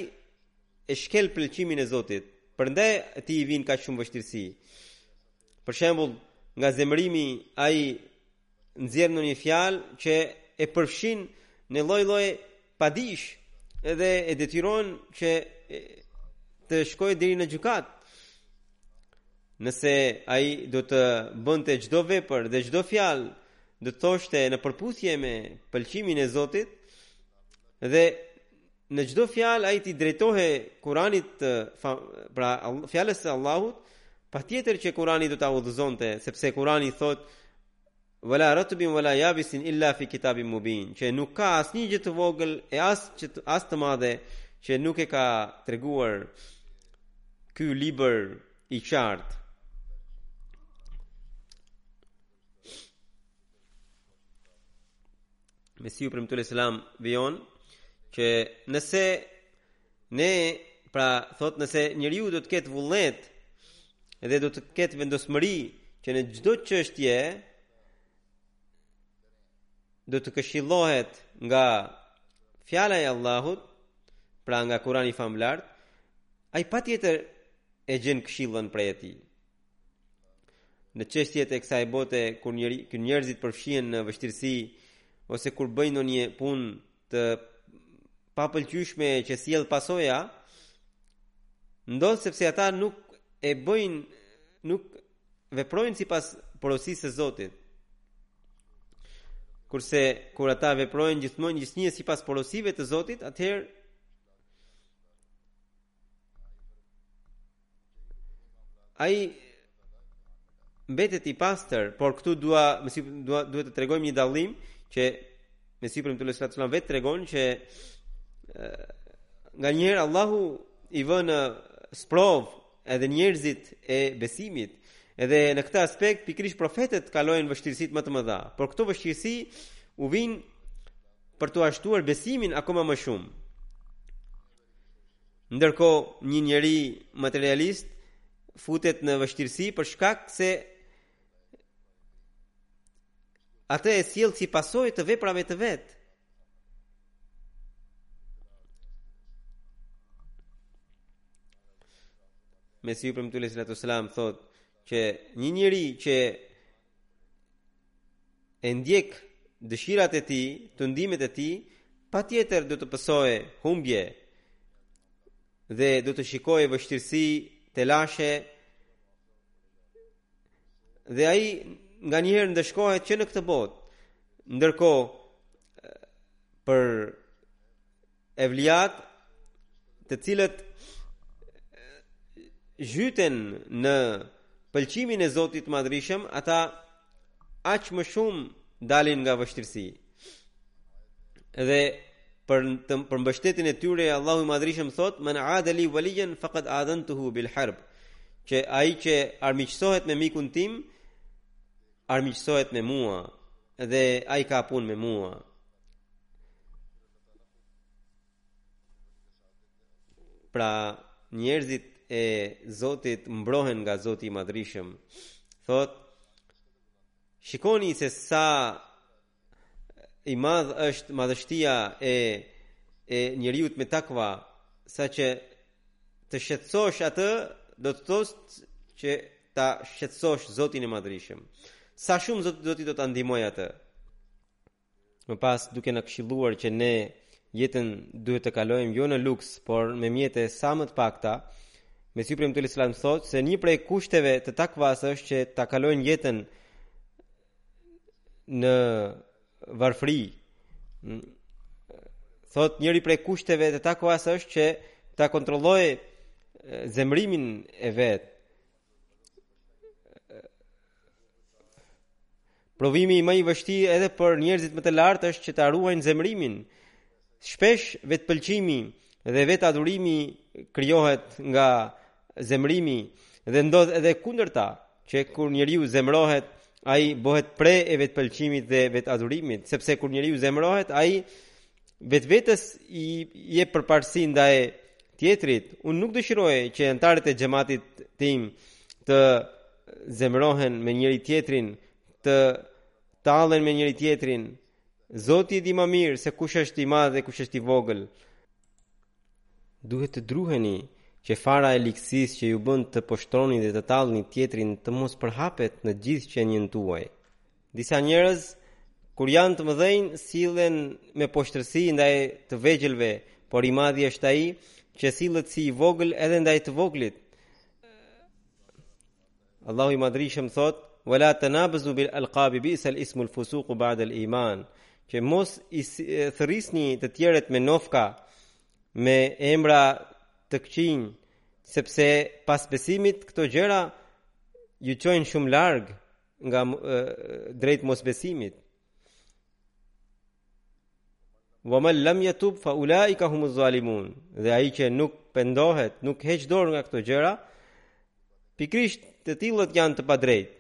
e shkel pëlqimin e Zotit. Prandaj atij i vijnë kaq shumë vështirësi. Për shembull, nga zemërimi ai nxjerr ndonjë fjalë që e përfshin në lloj-lloj padish dhe e detyron që të shkojë deri në gjykatë. Nëse ai do të bënte çdo vepër dhe çdo fjalë do të thoshte në përputhje me pëlqimin e Zotit dhe në çdo fjalë ai t'i drejtohej Kur'anit pra fjalës së Allahut patjetër që Kur'ani do ta udhëzonte sepse Kur'ani thotë wala ratbin wala yabisin illa fi kitabim mubin që nuk ka asnjë gjë të vogël e as që as të madhe që nuk e ka treguar ky libër i qartë Mesihu i Premtuar alejhi selam vijon që nëse ne pra thotë nëse njeriu do të ketë vullnet dhe do të ketë vendosmëri që në çdo çështje do të këshillohet nga fjala e Allahut pra nga Kurani i famëlartë ai patjetër e gjen këshillën prej tij Në çështjet e kësaj bote kur njëri, kur njerëzit përfshihen në vështirësi ose kur bëjnë ndonjë punë të papëlqyeshme që sjell pasoja, ndodh sepse ata nuk e bëjnë nuk veprojnë sipas porosisë së Zotit. Kurse kur ata veprojnë gjithmonë gjithnjë sipas porosive të Zotit, atëherë Ai mbetet i pastër, por këtu duhet të tregojmë një dallim që Mesihu i Premtuar alejhis-salatu ves-selam vetë tregon që nganjëherë Allahu i vën në sprovë edhe njerëzit e besimit. Edhe në këtë aspekt pikërisht profetët kalojnë vështirësitë më të mëdha, por këto vështirësi u vijnë për t'ua shtuar besimin akoma më shumë. Ndërkohë, një njeri materialist futet në vështirësi për shkak se atë e sjell si pasojë të veprave të vet. Mesihu i Premtuar alejhis-salatu ves-selam thotë që një njeri që e ndjek dëshirat e tij, tundimet e tij, patjetër do të pësojë humbje dhe do të shikojë vështirësi, telashe dhe ai nganjëherë ndëshkohet që në këtë botë. Ndërkohë për Evliatë të cilët zhyten në pëlqimin e Zotit të Madhërishëm, ata aq më shumë dalin nga vështirësi. Dhe për, të, për mbështetjen e tyre, Allahu i Madhërishëm thotë, men ada li velijen fekad adhentuhu bil harb, që ai që armiqësohet me mikun tim, armiqësohet me mua, dhe ai ka punë me mua. Pra, njerëzit e Zotit mbrohen nga Zoti i Madhërishëm. Thotë, shikoni se sa i madh është madhështia e e njeriut me takva, saqë të shqetësosh atë do të thotë që ta shqetësosh Zotin e Madhërishëm. Sa shumë Zoti do ta ndihmojë atë. Më pas duke na këshilluar që ne jetën duhet të kalojmë jo në luks, por me mjete sa më të pakta, Mesihu i Premtuar alejhis-selam thotë se një prej kushteve të takvas është që ta kalojnë jetën në varfëri. Thotë njëri prej kushteve të takvas është që ta kontrollojë zemrimin e vet. Provimi më i vështirë edhe për njerëzit më të lartë është që ta ruajnë zemërimin. Shpesh vetëpëlqimi dhe vetadhurimi krijohet nga zemërimi dhe ndodh edhe e kundërta, që kur njeriu zemërohet, ai bëhet pre e vetëpëlqimit dhe vetadhurimit, sepse kur njeriu zemërohet, ai Vetvetes i jep përparësi ndaj tjetrit. Unë nuk dëshiroj që anëtarët e xhamatit tim të zemërohen me njëri tjetrin, të tallen me njëri tjetrin. Zoti e di më mirë se kush është i madh dhe kush është i vogël. Duhet të druheni që fara e ligësisë që ju bën të poshtroni dhe të tallni tjetrin të mos përhapet në gjithë qenien tuaj. Disa njerëz kur janë të mëdhenj sillen me poshtërsi ndaj të vegjëlve, por i madhi është ai që sillet si i vogël edhe ndaj të voglit. Allahu i madhërishëm thotë: "Wala tanabazu bil alqabi bisal ismul fusuq ba'da al iman." Që mos i thërrisni të tjerët me nofka, me emra të këqinj, sepse pas besimit këto gjëra ju çojnë shumë larg nga drejt mosbesimit. Wa man lam yatub fa ulaika humuz zalimun. Dhe ai që nuk pendohet, nuk heq dorë nga këto gjëra, pikërisht të tillët janë të padrejtë.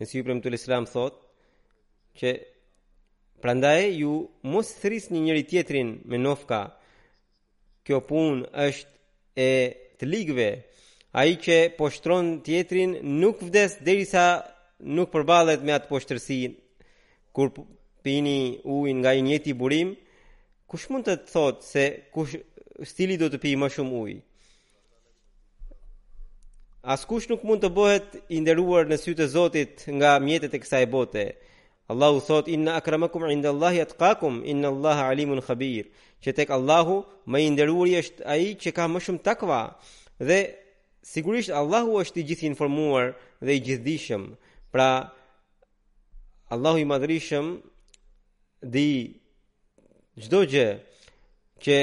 Mesihu i Premtuar alejhi selam thotë që prandaj ju mos thërrisni njëri tjetrin me nofka, Kjo punë është e të ligëve. Ai që poshtron tjetrin nuk vdes derisa nuk përballet me atë poshtërsi. Kur pini ujin nga i njëjti burim, kush mund të thotë se kush cili do të pijë më shumë ujë? Askush nuk mund të bëhet i nderuar në sytë e Zotit nga mjetet e kësaj bote. Allahu thotë inna akramakum indallahi atqakum inna Allaha alimun khabir. Që tek Allahu më i nderuari është ai që ka më shumë takva dhe sigurisht Allahu është i gjithinformuar dhe i gjithëdijshëm. Pra Allahu i madhërishëm di çdo gjë që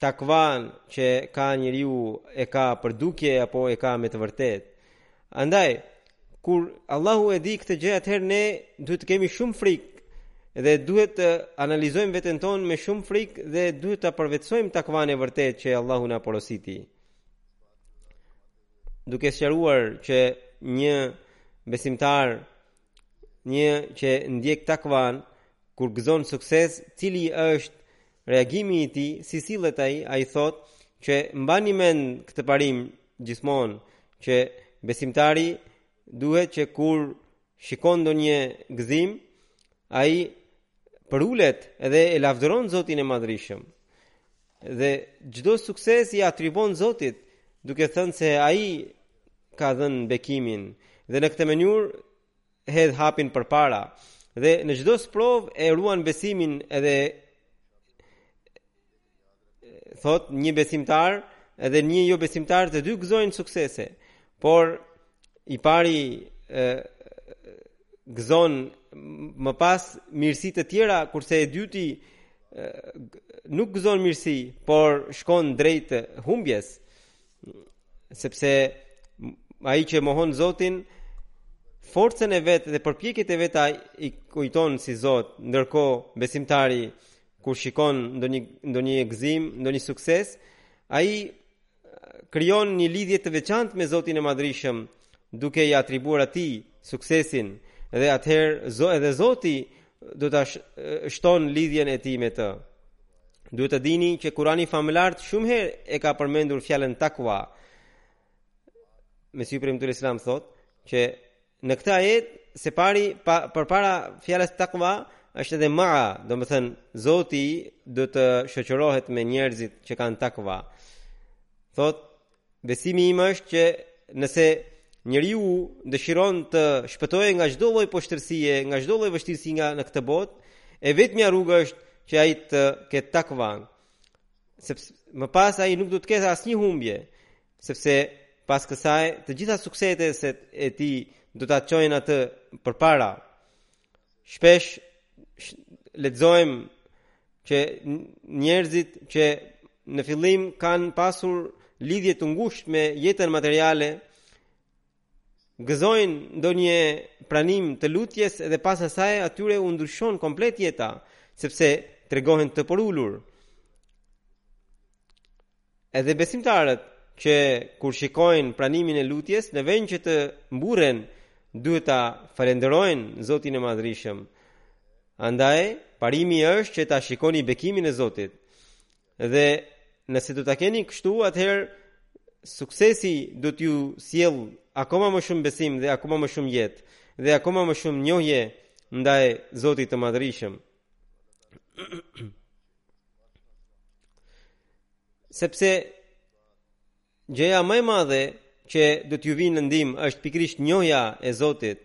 takvan që ka njeriu e ka për dukje apo e ka me të vërtetë. Andaj, kur Allahu e di këtë gjë, atëherë ne duhet të kemi shumë frikë dhe duhet të analizojmë veten tonë me shumë frikë dhe duhet ta përvetësojmë takvan e vërtetë që Allahu na porositi. duke sqaruar që një besimtar një që ndjek takvan kur gëzon sukses cili është reagimi i tij si sillet ai ai thotë që mbani mend këtë parim gjithmonë që besimtari duhet që kur shikon ndonjë gëzim, ai përulet dhe e lavdëron Zotin e madhërishëm. Dhe çdo sukses i atribuon Zotit, duke thënë se ai ka dhënë bekimin. Dhe në këtë mënyrë, hedh hapin përpara. Dhe në çdo sprovë e ruan besimin edhe thotë një besimtar edhe një jo besimtar të dy gëzojnë suksese por i pari e, gëzon më pas mirësi të tjera kurse i dyti nuk gëzon mirësi por shkon drejt humbjes sepse ai që mohon Zotin forcën e vet dhe përpjekjet e veta i kujton si Zot ndërkohë besimtari Kur shikon ndonjë ndonjë gëzim, ndonjë sukses, ai krijon një lidhje të veçantë me Zotin e Madhërishëm, duke i atribuar atij suksesin dhe atëherë zo edhe Zoti do ta shton lidhjen e tij me të. Duhet të dini që Kurani famëlart shumë herë e ka përmendur fjalën takva. Mesihu i Premtuar alejhi selam thotë që Në këtë ajet, së pari pa, përpara fjalës takva është edhe ma'a, domethënë Zoti do të shoqërohet me njerëzit që kanë takva. Thotë besimi im është që nëse njeriu dëshiron të shpëtojë nga çdo lloj poshtërsie, nga çdo lloj vështirësi nga në këtë botë, e vetmja rrugë është që ai të ketë takvan. Sepse më pas ai nuk do të ketë asnjë humbje. Sepse pas kësaj të gjitha sukseset e tij do ta çojnë atë përpara. Shpesh lexojmë që njerëzit që në fillim kanë pasur lidhje të ngushtë me jetën materiale, gëzojnë ndonjë pranim të lutjes dhe pas asaj atyre u ndryshon komplet jeta, sepse tregohen të përulur. Edhe besimtarët që kur shikojnë pranimin e lutjes, në vend që të mburren, duhet ta falënderojnë Zotin e Madhërishëm. Andaj, parimi është që ta shikoni bekimin e Zotit. Dhe nëse do ta keni kështu, atëherë suksesi do t'ju sjellë akoma më shumë besim dhe akoma më shumë jetë dhe akoma më shumë njohje ndaj Zotit të Madhërishëm. Sepse gjëja më e madhe që do t'ju vijë në ndihmë është pikërisht njohja e Zotit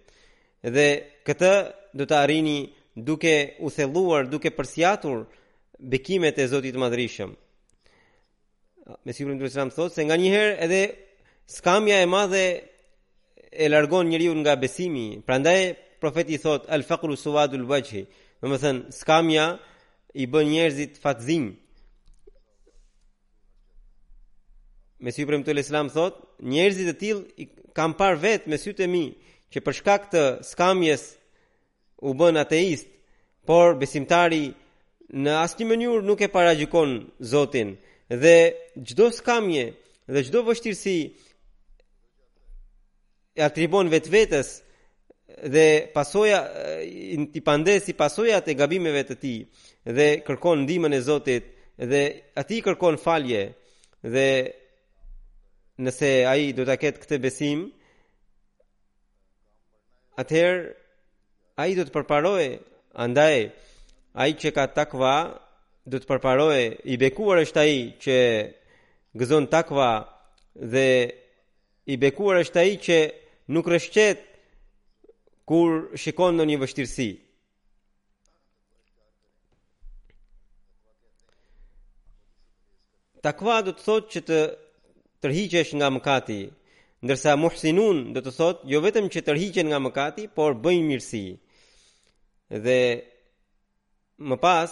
dhe këtë do ta arrini duke u thelluar, duke përsiatur bekimet e Zotit të Madhërishëm. Mesihu i Premtuar alejhi selam thotë se nganjëherë edhe skamja e madhe e largon njeriun nga besimi. Prandaj, profeti thotë, al fakru suvadul vaxhhi, domethënë, skamja i bën njerëzit fatzinj. Mesihu i Premtuar alejhi selam thotë, njerëz të tillë kam parë vetë me sytë e mi, që për shkak të skamjes u bënë ateistë, por besimtari në asnjë mënyrë nuk e paragjykon Zotin dhe çdo skamje dhe çdo vështirësi ia atribuon vetvetes dhe pasoja i pandeh si pasojat e gabimeve të tij dhe kërkon ndihmën e Zotit dhe atij i kërkon falje dhe nëse ai do ta ketë këtë besim atëherë ai do të përparojë andaj ai që ka takva do të përparojë i bekuar është ai që gëzon takva dhe i bekuar është ai që nuk rrëshqet kur shikon ndonjë vështirësi Takva do të thotë që të tërhiqesh nga mëkati, ndërsa muhsinun do të thotë jo vetëm që tërhiqen nga mëkati, por bëjnë mirësi. Dhe më pas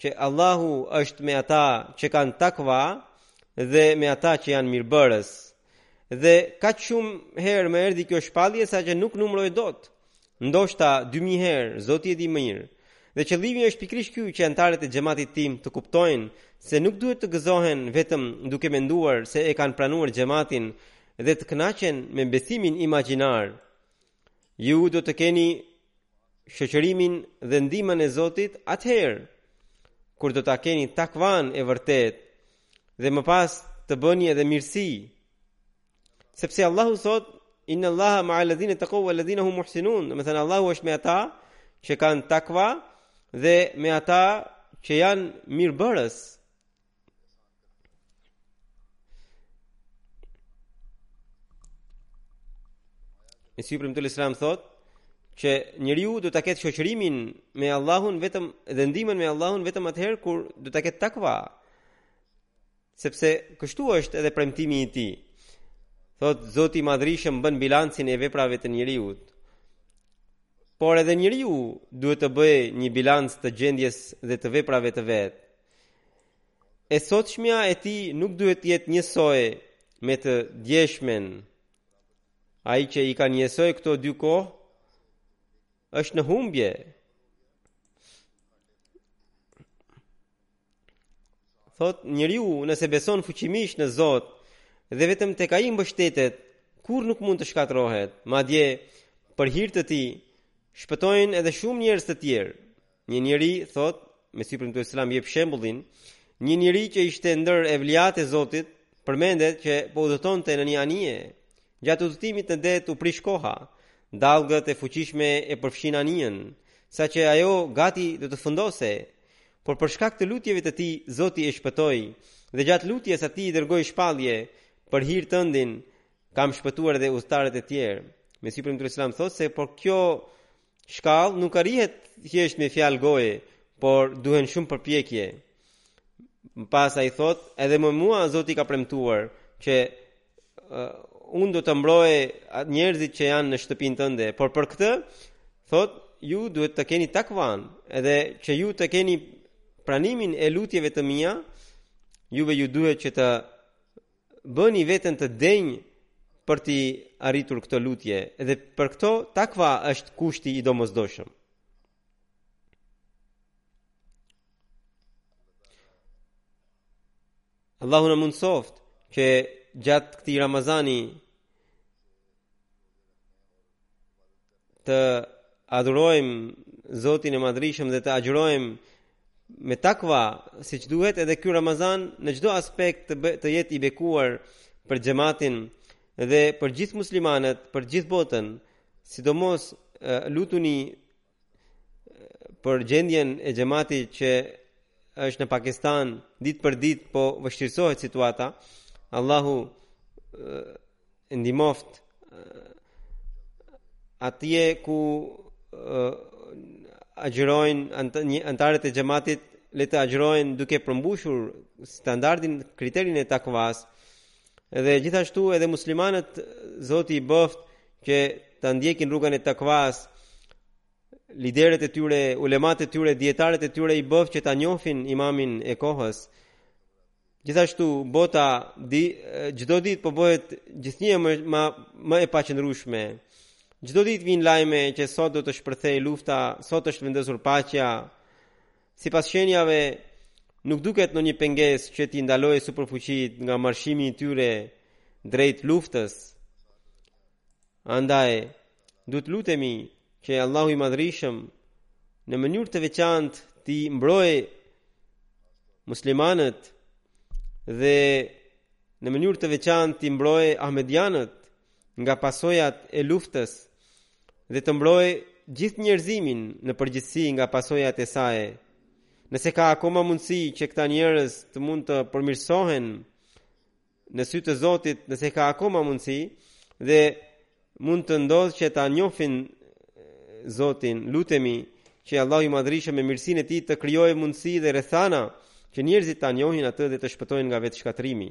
Që Allahu është me ata që kanë takva dhe me ata që janë mirëbërës. Dhe kaq shumë herë më erdhi kjo shpallje saqë nuk e numëroj dot. Ndoshta 2000 herë, Zoti e di më mirë. Dhe qëllimi është pikërisht ky që anëtarët e xhematit tim të kuptojnë se nuk duhet të gëzohen vetëm duke menduar se e kanë pranuar xhematin dhe të kënaqen me besimin imagjinar. Ju do të keni shoqërimin dhe ndihmën e Zotit atëherë kur do ta keni takvan e vërtetë dhe më pas të bëni edhe mirësi. Sepse Allahu thotë Inna Allaha ma'a alladhina taqaw wa alladhina hum muhsinun. Domethënë Allahu është me ata që kanë takva dhe me ata që janë mirëbërës. Mesihu i Premtuar alejhi selam thot që njeriu do ta ketë shoqërimin me Allahun vetëm dhe ndihmën me Allahun vetëm atëherë kur do ta ketë takva. Sepse kështu është edhe premtimi i tij. Thot Zoti i Madhrishëm bën bilancin e veprave të njeriut. Por edhe njeriu duhet të bëjë një bilanc të gjendjes dhe të veprave të vet. E sotshmja e tij nuk duhet të jetë njësoj me të djeshmen. Ai që i ka njësoj këto dy kohë është në humbje. Thot njeriu nëse beson fuqimisht në Zot dhe vetëm tek ai mbështetet, kurrë nuk mund të shkatërrohet. Madje për hir të tij shpëtojnë edhe shumë njerëz të tjerë. Një njeri, thot, Mesihu i Premtuar alejhi selam jep shembullin, një njeri që ishte ndër evliat e Zotit, përmendet që po udhëtonte në një anije. Gjatë udhëtimit në det u prish koha, dallgët e fuqishme e përfshinë anijen, saqë ajo gati do të fundosej, por për shkak të lutjeve të tij, Zoti e shpëtoi, dhe gjatë lutjes atij i dërgoi shpallje për hir tëndin, kam shpëtuar dhe udhëtarët e tjerë. Mesihu i Premtuar alejhi selam thot se, por kjo Shkallë nuk arrihet thjesht me fjalë goje, por duhen shumë përpjekje. Më pas ai thot, edhe me mua Zoti ka premtuar që uh, unë do të mbroj njerëzit që janë në shtëpinë tënde, por për këtë, thot, ju duhet të keni takvan, edhe që ju të keni pranimin e lutjeve të mia, juve ju duhet që të Bëni veten të denjë për të arritur këto lutje dhe për këto takva është kushti i domosdoshëm. Allahu na mundësoftë që gjatë këtij Ramazani të adhurojmë Zotin e Madhrishëm dhe të agjërojmë me takva siç duhet edhe ky Ramazan në çdo aspekt të, bë, të jetë i bekuar për xhematin dhe për gjithë muslimanët, për gjithë botën, sidomos lutuni për gjendjen e xhematit që është në Pakistan ditë për ditë po vështirësohet situata. Allahu e ndihmoftë atje ku agjërojnë anëtarët e xhematit le të agjërojnë duke përmbushur standardin kriterin e takvas Dhe gjithashtu edhe muslimanët Zoti i bëftë që ta ndjekin rrugën e takvas, liderët e tyre, ulemat e tyre, dijetarët e tyre i bëftë që ta njohin imamin e kohës. Gjithashtu bota di çdo ditë po bëhet gjithnjë më më, më e paqëndrueshme. Çdo ditë vijnë lajme që sot do të shpërthejë lufta, sot është vendosur paqja. Sipas shenjave, nuk duket ndonjë pengesë që t'i ndalojë superfuqitë nga marshimi i tyre drejt luftës. Andaj, duhet të lutemi që Allahu i Madhërishëm në mënyrë të veçantë t'i mbrojë muslimanët dhe në mënyrë të veçantë t'i mbrojë ahmedianët nga pasojat e luftës dhe të mbrojë gjithë njerëzimin në përgjithësi nga pasojat e saj. Nëse ka akoma mundësi që këta njerëz të mund të përmirësohen në sy të Zotit, nëse ka akoma mundësi dhe mund të ndodhë që ta njohin Zotin, lutemi që Allahu i Madhërishëm me mirësinë e Tij të krijojë mundësi dhe rrethana që njerëzit ta njohin atë dhe të shpëtojnë nga vetëshkatërrimi.